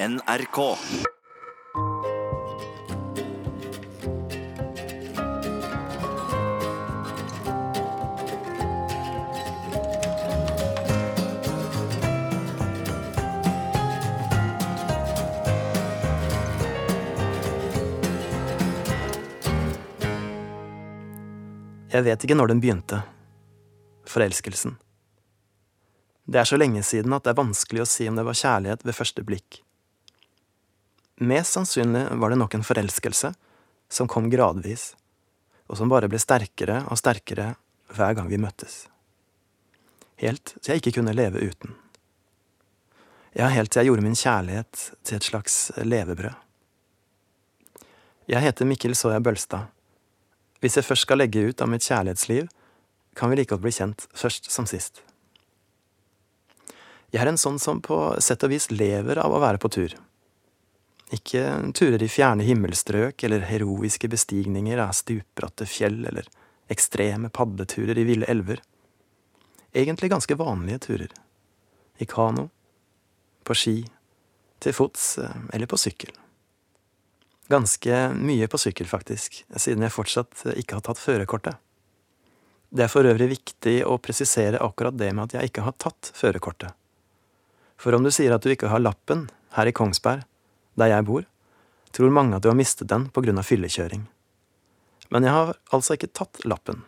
NRK. Jeg vet ikke når den begynte. Forelskelsen. Det er så lenge siden at det er vanskelig å si om det var kjærlighet ved første blikk. Mest sannsynlig var det nok en forelskelse som kom gradvis, og som bare ble sterkere og sterkere hver gang vi møttes. Helt til jeg ikke kunne leve uten. Ja, helt til jeg gjorde min kjærlighet til et slags levebrød. Jeg heter Mikkel Soya Bølstad. Hvis jeg først skal legge ut av mitt kjærlighetsliv, kan vi like godt bli kjent først som sist. Jeg er en sånn som på sett og vis lever av å være på tur. Ikke turer i fjerne himmelstrøk eller heroiske bestigninger av stupbratte fjell eller ekstreme paddeturer i ville elver. Egentlig ganske vanlige turer. I kano, på ski, til fots eller på sykkel. Ganske mye på sykkel, faktisk, siden jeg fortsatt ikke har tatt førerkortet. Det er for øvrig viktig å presisere akkurat det med at jeg ikke har tatt førerkortet. For om du sier at du ikke har lappen her i Kongsberg, der jeg bor, tror mange at du har mistet den på grunn av fyllekjøring. Men jeg har altså ikke tatt lappen,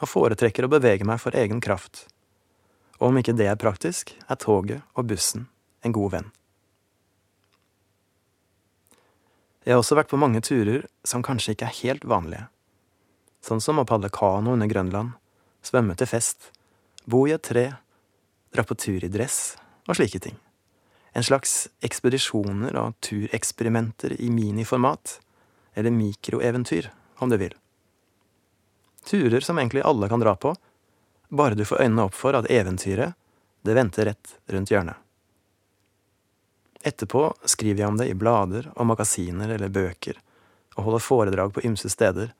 og foretrekker å bevege meg for egen kraft. Og om ikke det er praktisk, er toget og bussen en god venn. Jeg har også vært på mange turer som kanskje ikke er helt vanlige. Sånn som å padle kano under Grønland, svømme til fest, bo i et tre, dra på tur i dress og slike ting. En slags ekspedisjoner og tureksperimenter i miniformat, eller mikroeventyr, om du vil. Turer som egentlig alle kan dra på, bare du får øynene opp for at eventyret, det venter rett rundt hjørnet. Etterpå skriver jeg om det i blader og magasiner eller bøker, og holder foredrag på ymse steder,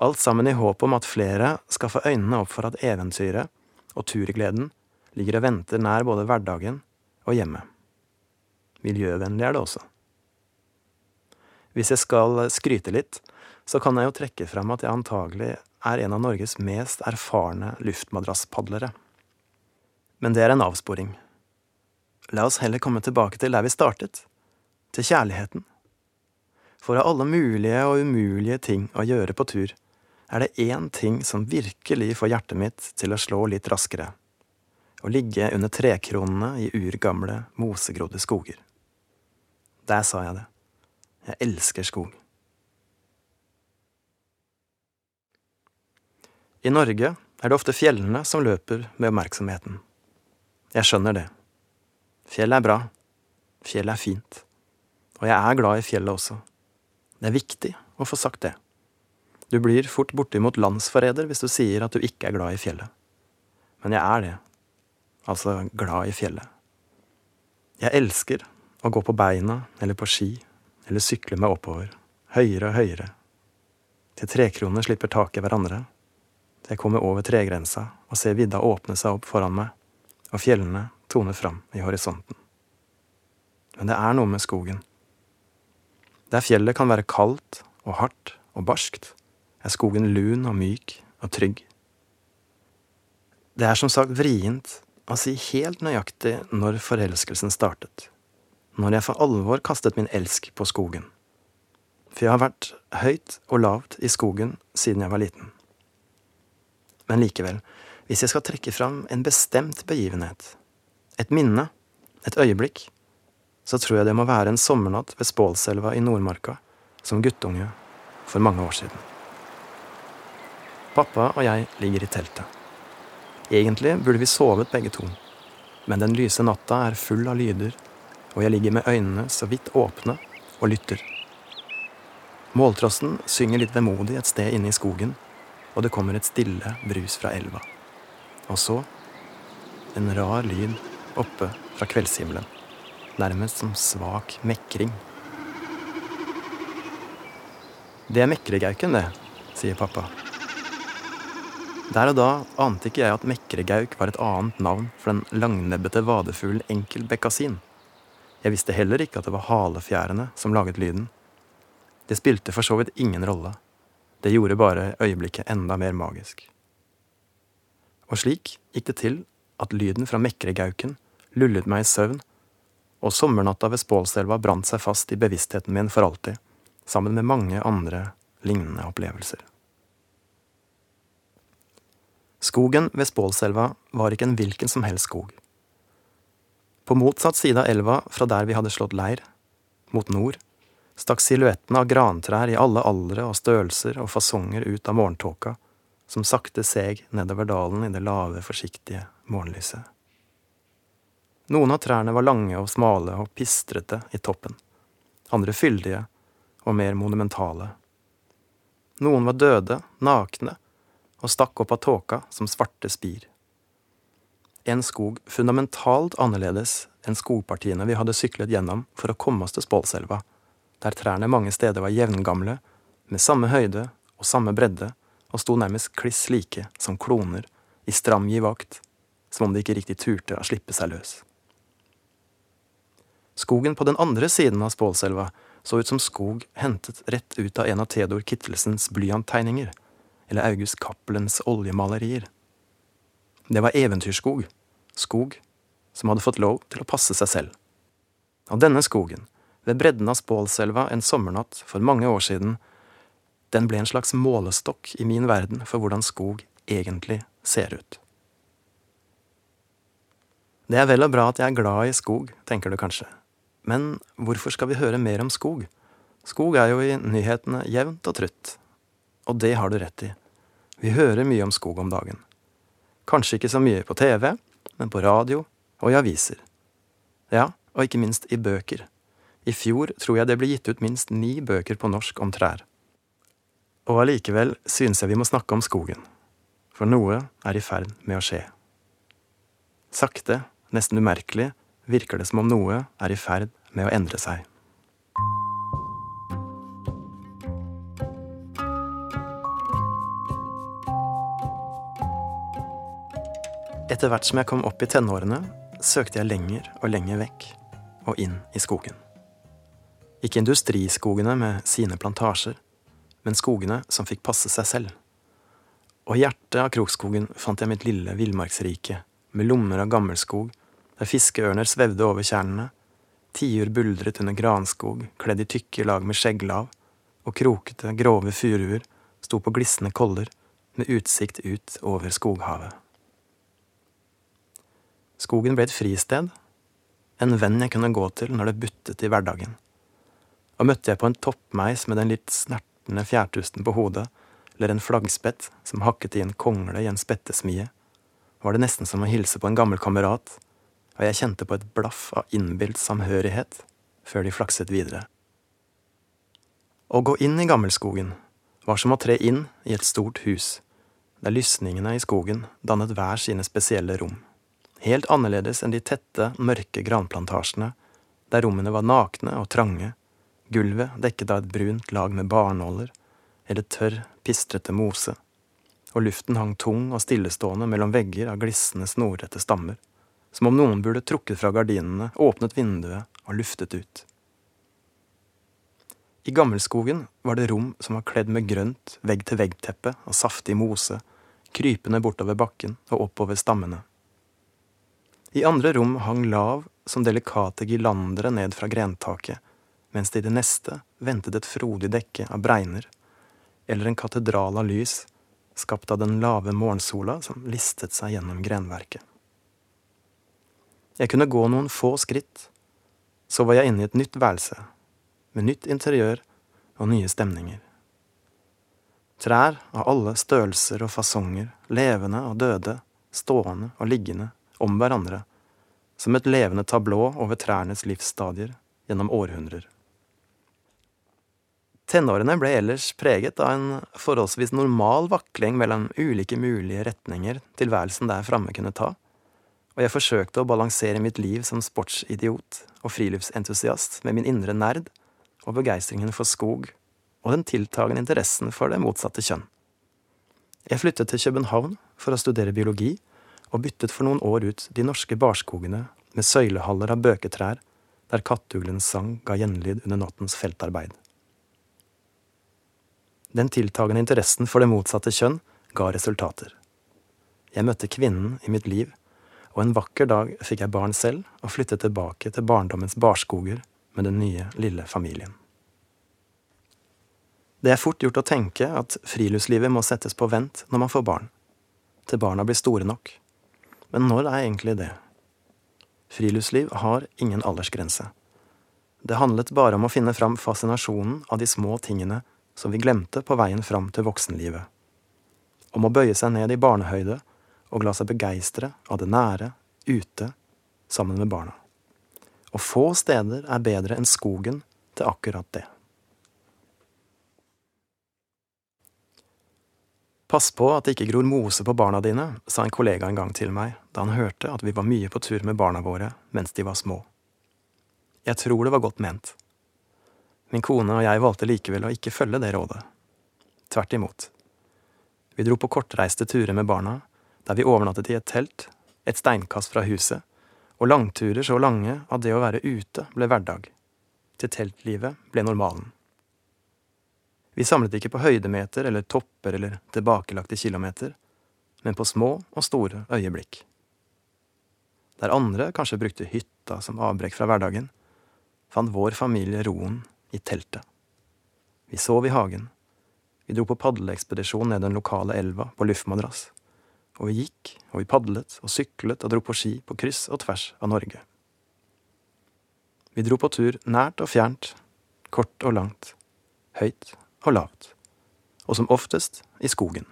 alt sammen i håp om at flere skal få øynene opp for at eventyret og turgleden ligger og venter nær både hverdagen og hjemmet. Miljøvennlig er det også. Hvis jeg skal skryte litt, så kan jeg jo trekke fram at jeg antagelig er en av Norges mest erfarne luftmadrasspadlere. Men det er en avsporing. La oss heller komme tilbake til der vi startet, til kjærligheten. For av alle mulige og umulige ting å gjøre på tur, er det én ting som virkelig får hjertet mitt til å slå litt raskere. Å ligge under trekronene i urgamle, mosegrodde skoger. Der sa jeg det. Jeg elsker skog. I Norge er det ofte fjellene som løper med oppmerksomheten. Jeg skjønner det. Fjell er bra. Fjell er fint. Og jeg er glad i fjellet også. Det er viktig å få sagt det. Du blir fort bortimot landsforræder hvis du sier at du ikke er glad i fjellet. Men jeg er det. Altså glad i fjellet. Jeg elsker å gå på beina eller på ski eller sykle meg oppover, høyere og høyere, til trekronene slipper tak i hverandre, til jeg kommer over tregrensa og ser vidda åpne seg opp foran meg, og fjellene toner fram i horisonten. Men det er noe med skogen. Der fjellet kan være kaldt og hardt og barskt, er skogen lun og myk og trygg. Det er som sagt vrient å si helt nøyaktig når forelskelsen startet når jeg for alvor kastet min elsk på skogen. For jeg har vært høyt og lavt i skogen siden jeg var liten. Men likevel, hvis jeg skal trekke fram en bestemt begivenhet, et minne, et øyeblikk, så tror jeg det må være en sommernatt ved Spålselva i Nordmarka som guttunge for mange år siden. Pappa og jeg ligger i teltet. Egentlig burde vi sovet begge to, men den lyse natta er full av lyder og jeg ligger med øynene så vidt åpne og lytter. Måltrossen synger litt vemodig et sted inne i skogen, og det kommer et stille brus fra elva. Og så en rar lyd oppe fra kveldshimmelen, nærmest som svak mekring. Det er mekregauken, det, sier pappa. Der og da ante ikke jeg at mekregauk var et annet navn for den langnebbete vadefuglen enkelbekkasin Jeg visste heller ikke at det var halefjærene som laget lyden. Det spilte for så vidt ingen rolle. Det gjorde bare øyeblikket enda mer magisk. Og slik gikk det til at lyden fra Mekregauken lullet meg i søvn, og sommernatta ved Spålselva brant seg fast i bevisstheten min for alltid, sammen med mange andre lignende opplevelser. Skogen ved Spålselva var ikke en hvilken som helst skog. På motsatt side av elva fra der vi hadde slått leir, mot nord, stakk silhuettene av grantrær i alle aldre og størrelser og fasonger ut av morgentåka, som sakte seg nedover dalen i det lave, forsiktige morgenlyset. Noen av trærne var lange og smale og pistrete i toppen, andre fyldige og mer monumentale. Noen var døde, nakne, og stakk opp av tåka som svarte spir. En skog fundamentalt annerledes enn skogpartiene vi hadde syklet gjennom for å komme oss til Spålselva, der trærne mange steder var jevngamle, med samme høyde og samme bredde, og sto nærmest kliss like som kloner, i stram givakt, som om de ikke riktig turte å slippe seg løs. Skogen på den andre siden av Spålselva så ut som skog hentet rett ut av en av Theodor Kittelsens blyanttegninger, eller August Cappelens oljemalerier. Det var eventyrskog, skog som hadde fått lov til å passe seg selv. Og denne skogen, ved bredden av Spålselva en sommernatt for mange år siden, den ble en slags målestokk i min verden for hvordan skog egentlig ser ut. Det er vel og bra at jeg er glad i skog, tenker du kanskje. Men hvorfor skal vi høre mer om skog? Skog er jo i nyhetene jevnt og trutt. Og det har du rett i. Vi hører mye om skog om dagen. Kanskje ikke så mye på TV, men på radio og i aviser. Ja, og ikke minst i bøker. I fjor tror jeg det ble gitt ut minst ni bøker på norsk om trær. Og allikevel synes jeg vi må snakke om skogen, for noe er i ferd med å skje. Sakte, nesten umerkelig, virker det som om noe er i ferd med å endre seg. Etter hvert som jeg kom opp i tenårene, søkte jeg lenger og lenger vekk, og inn i skogen. Ikke industriskogene med sine plantasjer, men skogene som fikk passe seg selv. Og i hjertet av Krokskogen fant jeg mitt lille villmarksrike, med lommer av gammelskog, der fiskeørner svevde over tjernene, tiur buldret under granskog, kledd i tykke lag med skjegglav, og krokete, grove furuer sto på glisne koller med utsikt ut over skoghavet. Skogen ble et fristed, en venn jeg kunne gå til når det buttet i hverdagen. Og møtte jeg på en toppmeis med den litt snertne fjærtusten på hodet, eller en flaggspett som hakket i en kongle i en spettesmie, var det nesten som å hilse på en gammel kamerat, og jeg kjente på et blaff av innbilt samhørighet før de flakset videre. Å gå inn i gammelskogen var som å tre inn i et stort hus, der lysningene i skogen dannet hver sine spesielle rom, helt annerledes enn de tette, mørke granplantasjene, der rommene var nakne og trange, gulvet dekket av et brunt lag med barnåler eller tørr, pistrete mose, og luften hang tung og stillestående mellom vegger av glissende, snorrette stammer, som om noen burde trukket fra gardinene, åpnet vinduet og luftet ut. I gammelskogen var det rom som var kledd med grønt vegg-til-vegg-teppe og saftig mose, krypende bortover bakken og oppover stammene. I andre rom hang lav som delikate girlandere ned fra grentaket, mens det i det neste ventet et frodig dekke av bregner, eller en katedral av lys, skapt av den lave morgensola som listet seg gjennom grenverket. Jeg kunne gå noen få skritt, så var jeg inne i et nytt værelse, med nytt interiør og nye stemninger. Trær av alle størrelser og fasonger, levende og døde, stående og liggende, om hverandre, som et levende tablå over trærnes livsstadier gjennom århundrer. Tenårene ble ellers preget av en forholdsvis normal vakling mellom ulike mulige retninger tilværelsen der framme kunne ta, og jeg forsøkte å balansere mitt liv som sportsidiot og friluftsentusiast med min indre nerd og begeistringen for skog og den tiltagende interessen for det motsatte kjønn. Jeg flyttet til København for å studere biologi, og byttet for noen år ut de norske barskogene med søylehaller av bøketrær der kattuglens sang ga gjenlyd under nattens feltarbeid. Den tiltagende interessen for det motsatte kjønn ga resultater. Jeg møtte kvinnen i mitt liv, og en vakker dag fikk jeg barn selv og flyttet tilbake til barndommens barskoger med den nye, lille familien. Det er fort gjort å tenke at friluftslivet må settes på vent når man får barn, til barna blir store nok. Men når er egentlig det? Friluftsliv har ingen aldersgrense. Det handlet bare om å finne fram fascinasjonen av de små tingene som vi glemte på veien fram til voksenlivet. Om å bøye seg ned i barnehøyde og la seg begeistre av det nære, ute, sammen med barna. Og få steder er bedre enn skogen til akkurat det. Pass på at det ikke gror mose på barna dine, sa en kollega en gang til meg da han hørte at vi var mye på tur med barna våre mens de var små. Jeg tror det var godt ment. Min kone og jeg valgte likevel å ikke følge det rådet. Tvert imot. Vi dro på kortreiste turer med barna, der vi overnattet i et telt, et steinkast fra huset, og langturer så lange at det å være ute ble hverdag. Til teltlivet ble normalen. Vi samlet ikke på høydemeter eller topper eller tilbakelagte kilometer, men på små og store øyeblikk. Der andre kanskje brukte hytta som avbrekk fra hverdagen, fant vår familie roen i teltet. Vi sov i hagen. Vi dro på padleekspedisjon ned den lokale elva på luftmadrass. Og vi gikk, og vi padlet og syklet og dro på ski på kryss og tvers av Norge. Vi dro på tur nært og fjernt, kort og langt, høyt og lavt, og som oftest i skogen.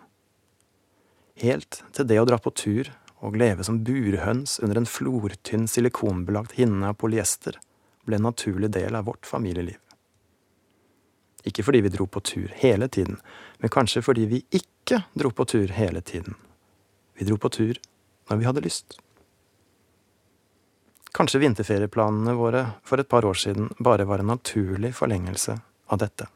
Helt til det å dra på tur og leve som burhøns under en flortynn silikonbelagt hinne av polyester ble en naturlig del av vårt familieliv. Ikke fordi vi dro på tur hele tiden, men kanskje fordi vi ikke dro på tur hele tiden. Vi dro på tur når vi hadde lyst. Kanskje vinterferieplanene våre for et par år siden bare var en naturlig forlengelse av dette.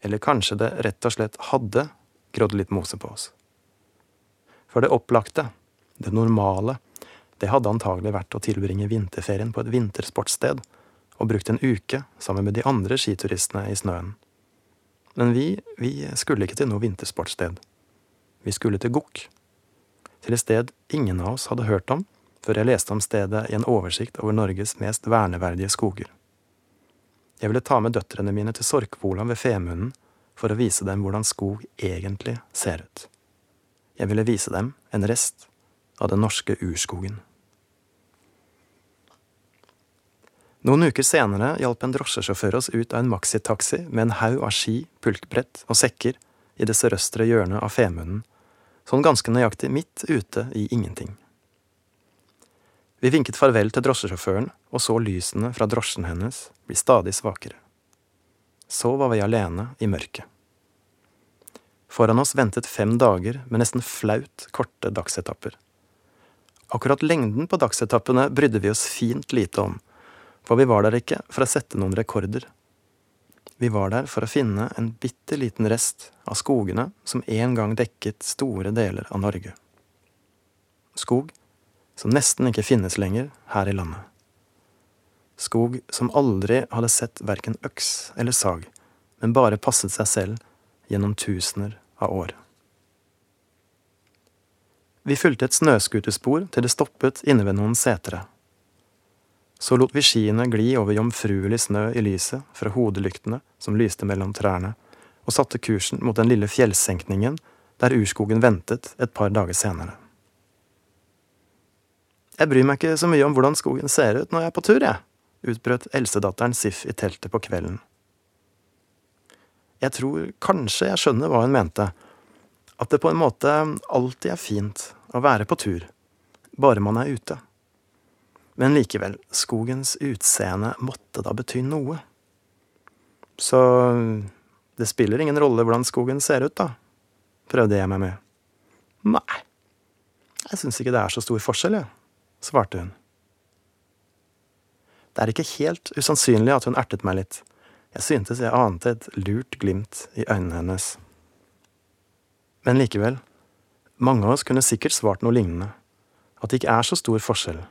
Eller kanskje det rett og slett hadde grådd litt mose på oss. For det opplagte, det normale, det hadde antagelig vært å tilbringe vinterferien på et vintersportssted og brukt en uke sammen med de andre skituristene i snøen. Men vi, vi skulle ikke til noe vintersportssted. Vi skulle til Gokk. Til et sted ingen av oss hadde hørt om før jeg leste om stedet i en oversikt over Norges mest verneverdige skoger. Jeg ville ta med døtrene mine til Sorkvolan ved Femunden for å vise dem hvordan skog egentlig ser ut. Jeg ville vise dem en rest av den norske urskogen. Noen uker senere hjalp en drosjesjåfør oss ut av en maxitaxi med en haug av ski, pulkbrett og sekker i det sørøstre hjørnet av Femunden, sånn ganske nøyaktig midt ute i ingenting. Vi vinket farvel til drosjesjåføren og så lysene fra drosjen hennes bli stadig svakere. Så var vi alene i mørket. Foran oss ventet fem dager med nesten flaut korte dagsetapper. Akkurat lengden på dagsetappene brydde vi oss fint lite om, for vi var der ikke for å sette noen rekorder. Vi var der for å finne en bitte liten rest av skogene som en gang dekket store deler av Norge. Skog som nesten ikke finnes lenger her i landet. Skog som aldri hadde sett verken øks eller sag, men bare passet seg selv gjennom tusener av år. Vi fulgte et snøscooterspor til det stoppet inne ved noen setre. Så lot vi skiene gli over jomfruelig snø i lyset fra hodelyktene som lyste mellom trærne, og satte kursen mot den lille fjellsenkningen der urskogen ventet et par dager senere. Jeg bryr meg ikke så mye om hvordan skogen ser ut når jeg er på tur, jeg, utbrøt eldstedatteren Sif i teltet på kvelden. Jeg tror kanskje jeg skjønner hva hun mente, at det på en måte alltid er fint å være på tur, bare man er ute. Men likevel, skogens utseende måtte da bety noe. Så det spiller ingen rolle hvordan skogen ser ut, da, prøvde jeg meg med. Nei, jeg syns ikke det er så stor forskjell, jeg svarte hun. Det er ikke helt usannsynlig at hun ertet meg litt. Jeg syntes jeg ante et lurt glimt i øynene hennes. Men likevel, mange av oss kunne sikkert svart noe lignende. At det ikke er så stor forskjell.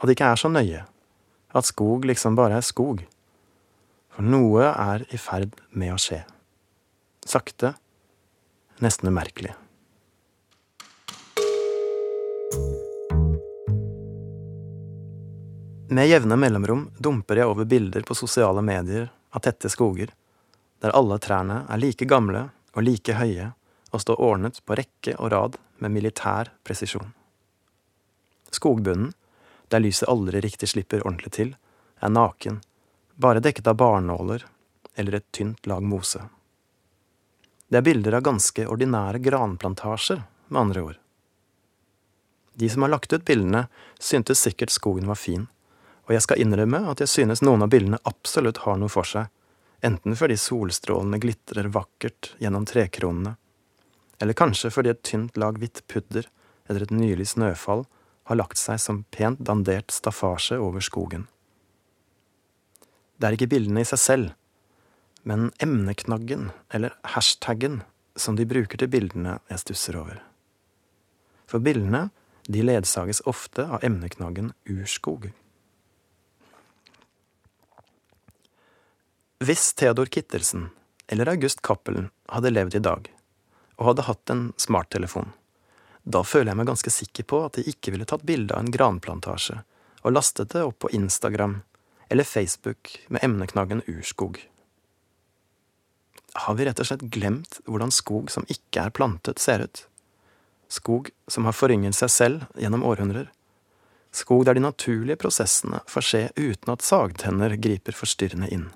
At det ikke er så nøye. At skog liksom bare er skog. For noe er i ferd med å skje. Sakte, nesten umerkelig. Med jevne mellomrom dumper jeg over bilder på sosiale medier av tette skoger, der alle trærne er like gamle og like høye og står ordnet på rekke og rad med militær presisjon. Skogbunnen, der lyset aldri riktig slipper ordentlig til, er naken, bare dekket av barnåler eller et tynt lag mose. Det er bilder av ganske ordinære granplantasjer, med andre ord. De som har lagt ut bildene, syntes sikkert skogen var fin, og jeg skal innrømme at jeg synes noen av bildene absolutt har noe for seg, enten fordi solstrålene glitrer vakkert gjennom trekronene, eller kanskje fordi et tynt lag hvitt pudder eller et nylig snøfall har lagt seg som pent dandert staffasje over skogen. Det er ikke bildene i seg selv, men emneknaggen, eller hashtaggen, som de bruker til bildene jeg stusser over. For bildene, de ledsages ofte av emneknaggen urskog. Hvis Theodor Kittelsen eller August Cappelen hadde levd i dag, og hadde hatt en smarttelefon, da føler jeg meg ganske sikker på at de ikke ville tatt bilde av en granplantasje og lastet det opp på Instagram eller Facebook med emneknaggen urskog. Har vi rett og slett glemt hvordan skog som ikke er plantet, ser ut? Skog som har forynget seg selv gjennom århundrer? Skog der de naturlige prosessene får skje uten at sagtenner griper forstyrrende inn?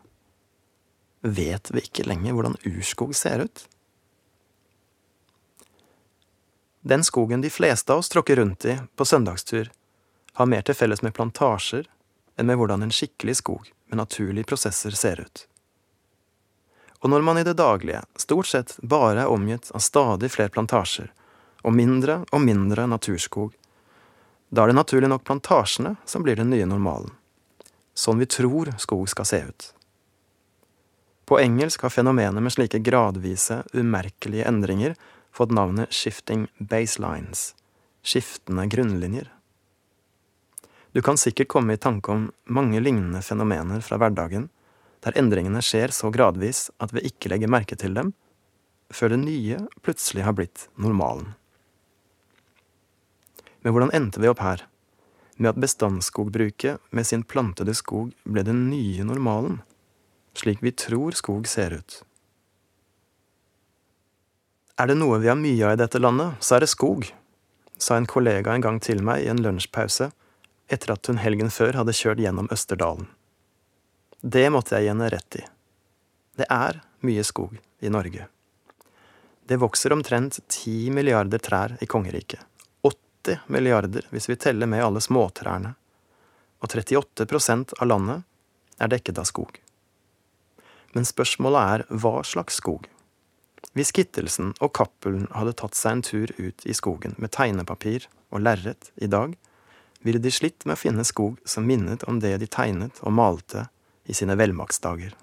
Vet vi ikke lenger hvordan urskog ser ut. Den skogen de fleste av oss tråkker rundt i på søndagstur, har mer til felles med plantasjer enn med hvordan en skikkelig skog med naturlige prosesser ser ut. Og når man i det daglige stort sett bare er omgitt av stadig flere plantasjer og mindre og mindre naturskog, da er det naturlig nok plantasjene som blir den nye normalen. Sånn vi tror skog skal se ut. På engelsk har fenomenet med slike gradvise, umerkelige endringer fått navnet shifting baselines, skiftende grunnlinjer. Du kan sikkert komme i tanke om mange lignende fenomener fra hverdagen, der endringene skjer så gradvis at vi ikke legger merke til dem, før det nye plutselig har blitt normalen. Men hvordan endte vi opp her, med at bestandsskogbruket med sin plantede skog ble den nye normalen? Slik vi tror skog ser ut. Er det noe vi har mye av i dette landet, så er det skog, sa en kollega en gang til meg i en lunsjpause etter at hun helgen før hadde kjørt gjennom Østerdalen. Det måtte jeg gi henne rett i. Det er mye skog i Norge. Det vokser omtrent ti milliarder trær i kongeriket. 80 milliarder hvis vi teller med alle småtrærne. Og 38% av landet er dekket av skog. Men spørsmålet er hva slags skog? Hvis Kittelsen og Cappelen hadde tatt seg en tur ut i skogen med tegnepapir og lerret i dag, ville de slitt med å finne skog som minnet om det de tegnet og malte i sine velmaktsdager.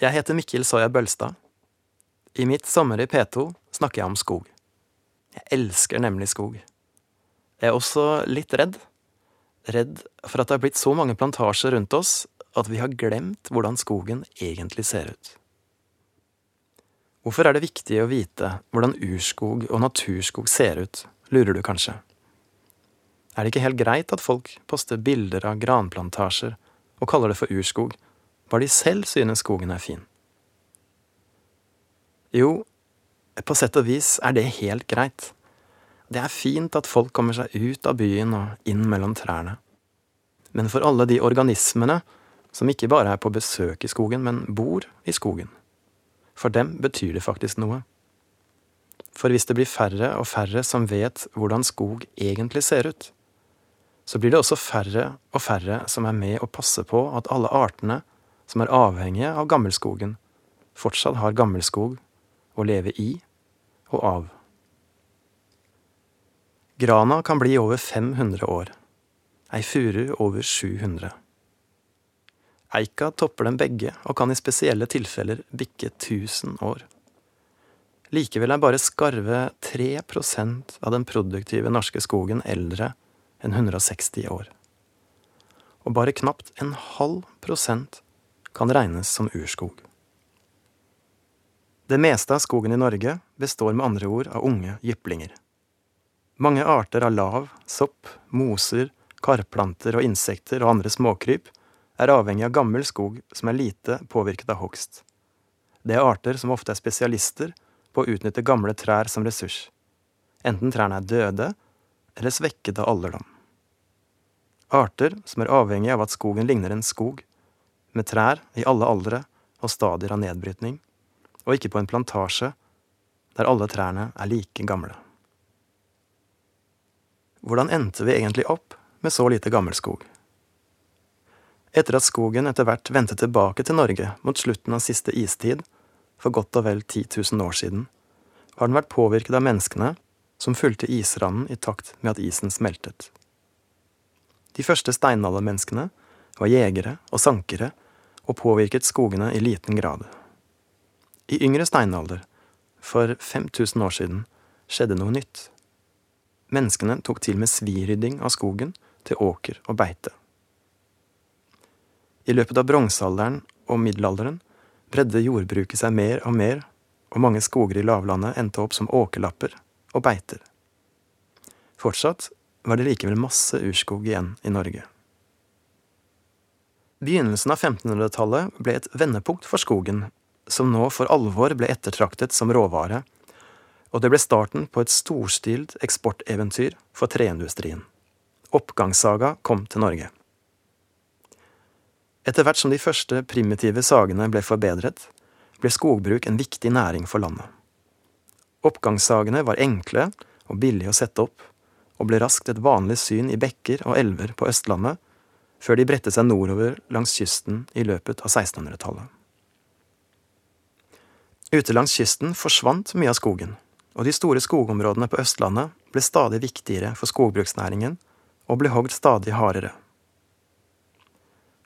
Jeg heter Mikkel Soya Bølstad. I mitt Sommer i P2 snakker jeg om skog. Jeg elsker nemlig skog. Jeg er også litt redd redd for at det har blitt så mange plantasjer rundt oss at vi har glemt hvordan skogen egentlig ser ut. Hvorfor er det viktig å vite hvordan urskog og naturskog ser ut, lurer du kanskje. Er det ikke helt greit at folk poster bilder av granplantasjer og kaller det for urskog, bare de selv synes skogen er fin? Jo, på sett og vis er det helt greit. Det er fint at folk kommer seg ut av byen og inn mellom trærne. Men for alle de organismene som ikke bare er på besøk i skogen, men bor i skogen, for dem betyr det faktisk noe. For hvis det blir færre og færre som vet hvordan skog egentlig ser ut, så blir det også færre og færre som er med og passer på at alle artene som er avhengige av gammelskogen, fortsatt har gammelskog å leve i og av. Grana kan bli over 500 år, ei furu over 700. Eika topper dem begge og kan i spesielle tilfeller bikke 1000 år. Likevel er bare skarve 3% av den produktive norske skogen eldre enn 160 år. Og bare knapt en halv prosent kan regnes som urskog. Det meste av skogen i Norge består med andre ord av unge jyplinger. Mange arter av lav, sopp, moser, karplanter og insekter og andre småkryp er avhengig av gammel skog som er lite påvirket av hogst. Det er arter som ofte er spesialister på å utnytte gamle trær som ressurs, enten trærne er døde eller svekket av alderdom. Arter som er avhengig av at skogen ligner en skog, med trær i alle aldre og stadier av nedbrytning, og ikke på en plantasje der alle trærne er like gamle. Hvordan endte vi egentlig opp med så lite gammelskog? Etter at skogen etter hvert vendte tilbake til Norge mot slutten av siste istid, for godt og vel 10 000 år siden, har den vært påvirket av menneskene som fulgte isranden i takt med at isen smeltet. De første steinaldermenneskene var jegere og sankere og påvirket skogene i liten grad. I yngre steinalder, for 5000 år siden, skjedde noe nytt. Menneskene tok til med svirydding av skogen til åker og beite. I løpet av bronsealderen og middelalderen bredde jordbruket seg mer og mer, og mange skoger i lavlandet endte opp som åkerlapper og beiter. Fortsatt var det likevel masse urskog igjen i Norge. Begynnelsen av 1500-tallet ble et vendepunkt for skogen som nå for alvor ble ettertraktet som råvare, og det ble starten på et storstilt eksporteventyr for treindustrien. Oppgangssaga kom til Norge. Etter hvert som de første primitive sagene ble forbedret, ble skogbruk en viktig næring for landet. Oppgangssagene var enkle og billige å sette opp, og ble raskt et vanlig syn i bekker og elver på Østlandet, før de bredte seg nordover langs kysten i løpet av 1600-tallet. Ute langs kysten forsvant mye av skogen, og de store skogområdene på Østlandet ble stadig viktigere for skogbruksnæringen og ble hogd stadig hardere.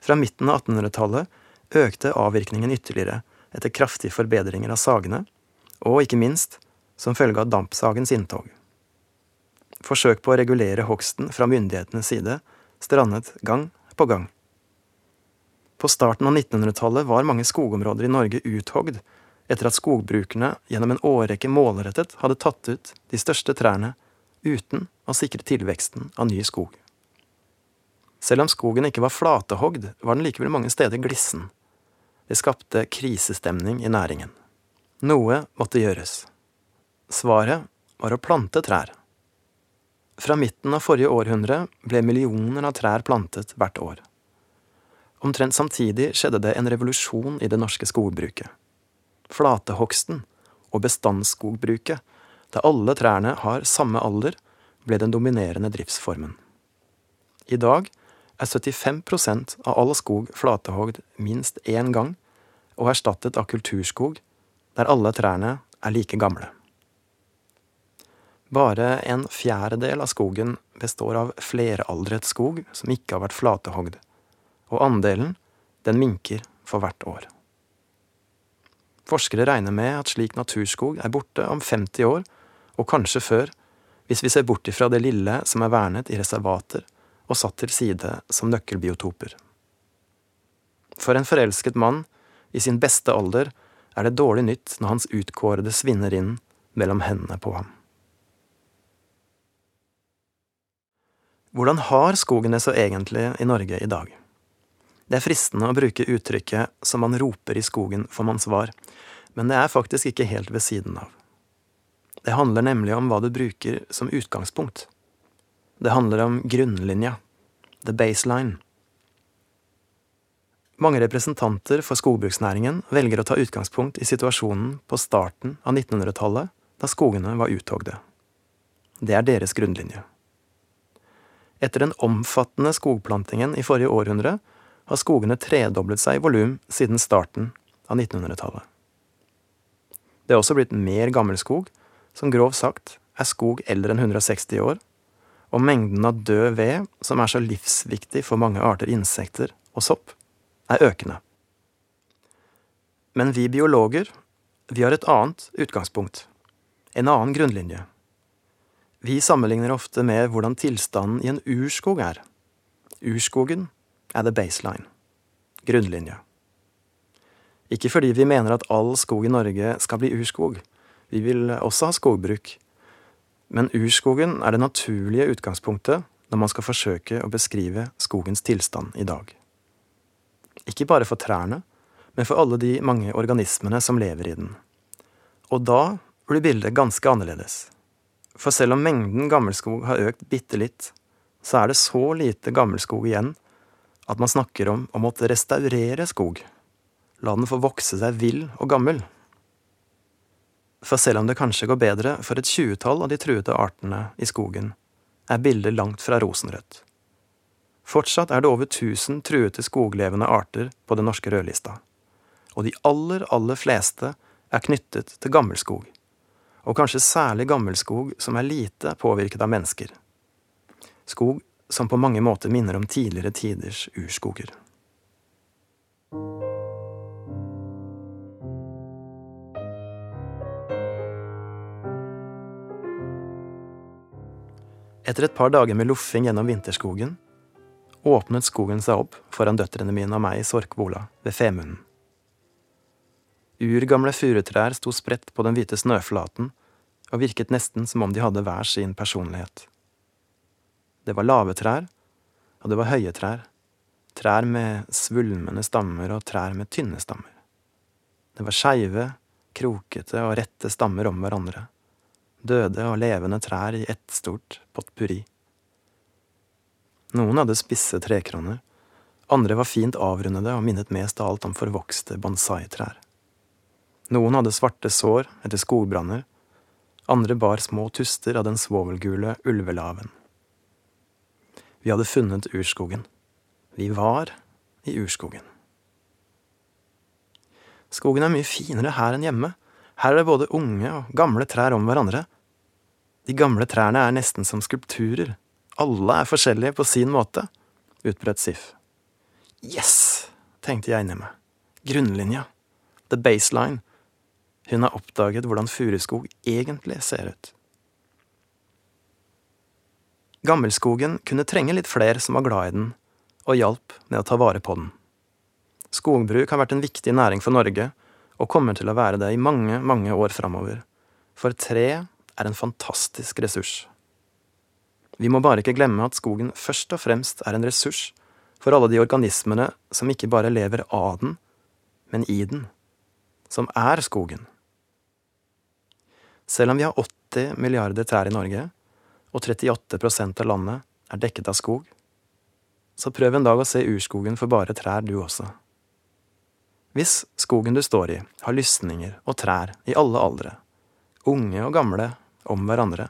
Fra midten av 1800-tallet økte avvirkningen ytterligere etter kraftige forbedringer av sagene, og ikke minst som følge av dampsagens inntog. Forsøk på å regulere hogsten fra myndighetenes side strandet gang på gang. På starten av 1900-tallet var mange skogområder i Norge uthogd etter at skogbrukerne gjennom en årrekke målrettet hadde tatt ut de største trærne uten å sikre tilveksten av ny skog. Selv om skogen ikke var flatehogd, var den likevel mange steder glissen. Det skapte krisestemning i næringen. Noe måtte gjøres. Svaret var å plante trær. Fra midten av forrige århundre ble millioner av trær plantet hvert år. Omtrent samtidig skjedde det en revolusjon i det norske skogbruket flatehogsten og bestandsskogbruket, der alle trærne har samme alder, ble den dominerende driftsformen. I dag er 75% av all skog flatehogd minst én gang, og erstattet av kulturskog, der alle trærne er like gamle. Bare en fjerdedel av skogen består av fleraldret skog som ikke har vært flatehogd, og andelen, den minker for hvert år. Forskere regner med at slik naturskog er borte om 50 år, og kanskje før, hvis vi ser bort ifra det lille som er vernet i reservater og satt til side som nøkkelbiotoper. For en forelsket mann, i sin beste alder, er det dårlig nytt når hans utkårede svinner inn mellom hendene på ham. Hvordan har skogen det så egentlig i Norge i dag? Det er fristende å bruke uttrykket som man roper i skogen får man svar, men det er faktisk ikke helt ved siden av. Det handler nemlig om hva du bruker som utgangspunkt. Det handler om grunnlinja, the baseline. Mange representanter for skogbruksnæringen velger å ta utgangspunkt i situasjonen på starten av 1900-tallet, da skogene var uthogde. Det er deres grunnlinje. Etter den omfattende skogplantingen i forrige århundre har skogene tredoblet seg i volum siden starten av 1900-tallet. Det er også blitt mer gammelskog, som grovt sagt er skog eldre enn 160 år, og mengden av død ved, som er så livsviktig for mange arter insekter og sopp, er økende. Men vi biologer, vi har et annet utgangspunkt, en annen grunnlinje. Vi sammenligner ofte med hvordan tilstanden i en urskog er. Urskogen er the baseline, grunnlinja. Ikke fordi vi mener at all skog i Norge skal bli urskog, vi vil også ha skogbruk, men urskogen er det naturlige utgangspunktet når man skal forsøke å beskrive skogens tilstand i dag. Ikke bare for trærne, men for alle de mange organismene som lever i den. Og da blir bildet ganske annerledes. For selv om mengden gammelskog har økt bitte litt, så er det så lite gammelskog igjen at man snakker om å måtte restaurere skog. La den få vokse seg vill og gammel. For selv om det kanskje går bedre for et tjuetall av de truede artene i skogen, er bildet langt fra rosenrødt. Fortsatt er det over 1000 truete skoglevende arter på den norske rødlista, og de aller, aller fleste er knyttet til gammelskog, og kanskje særlig gammelskog som er lite påvirket av mennesker. Skog som på mange måter minner om tidligere tiders urskoger. Etter et par dager med loffing gjennom vinterskogen åpnet skogen seg opp foran døtrene mine og meg i Sorkbola ved Femunden. Urgamle furutrær sto spredt på den hvite snøflaten og virket nesten som om de hadde hver sin personlighet. Det var lave trær, og det var høye trær, trær med svulmende stammer og trær med tynne stammer. Det var skeive, krokete og rette stammer om hverandre døde og levende trær i ett stort potpurri. Noen hadde spisse trekroner, andre var fint avrundede og minnet mest av alt om forvokste bonsai-trær. Noen hadde svarte sår etter skogbranner, andre bar små tuster av den svovelgule ulvelaven. Vi hadde funnet urskogen. Vi var i urskogen. Skogen er mye finere her enn hjemme. Her er det både unge og gamle trær om hverandre. De gamle trærne er nesten som skulpturer. Alle er forskjellige på sin måte, utbrøt Sif. Yes, tenkte jeg inni meg. Grunnlinja. The baseline. Hun har oppdaget hvordan furuskog egentlig ser ut. Gammelskogen kunne trenge litt flere som var glad i den, og hjalp med å ta vare på den. Skogbruk har vært en viktig næring for Norge, og kommer til å være det i mange, mange år framover. For tre er en fantastisk ressurs. Vi må bare ikke glemme at skogen først og fremst er en ressurs for alle de organismene som ikke bare lever av den, men i den, som er skogen. Selv om vi har 80 milliarder trær i Norge, og 38% av landet er dekket av skog, så prøv en dag å se urskogen for bare trær, du også. Hvis skogen du står i, har lysninger og trær i alle aldre, unge og gamle om hverandre,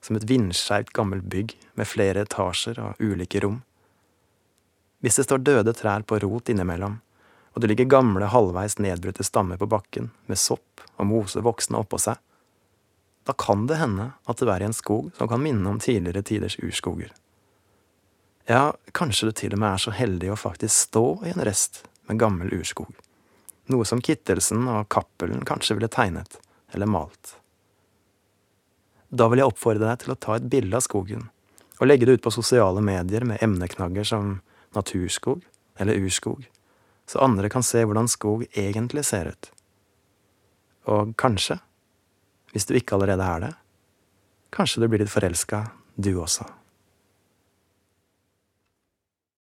som et vindskeivt gammelt bygg med flere etasjer og ulike rom. Hvis det står døde trær på rot innimellom, og det ligger gamle, halvveis nedbrutte stammer på bakken med sopp og mose voksne oppå seg, da kan det hende at du er i en skog som kan minne om tidligere tiders urskoger. Ja, kanskje du til og med er så heldig å faktisk stå i en rest med gammel urskog, noe som Kittelsen og Cappelen kanskje ville tegnet eller malt. Da vil jeg oppfordre deg til å ta et bilde av skogen, og legge det ut på sosiale medier med emneknagger som naturskog eller urskog, så andre kan se hvordan skog egentlig ser ut. Og kanskje, hvis du ikke allerede er det, kanskje du blir litt forelska, du også.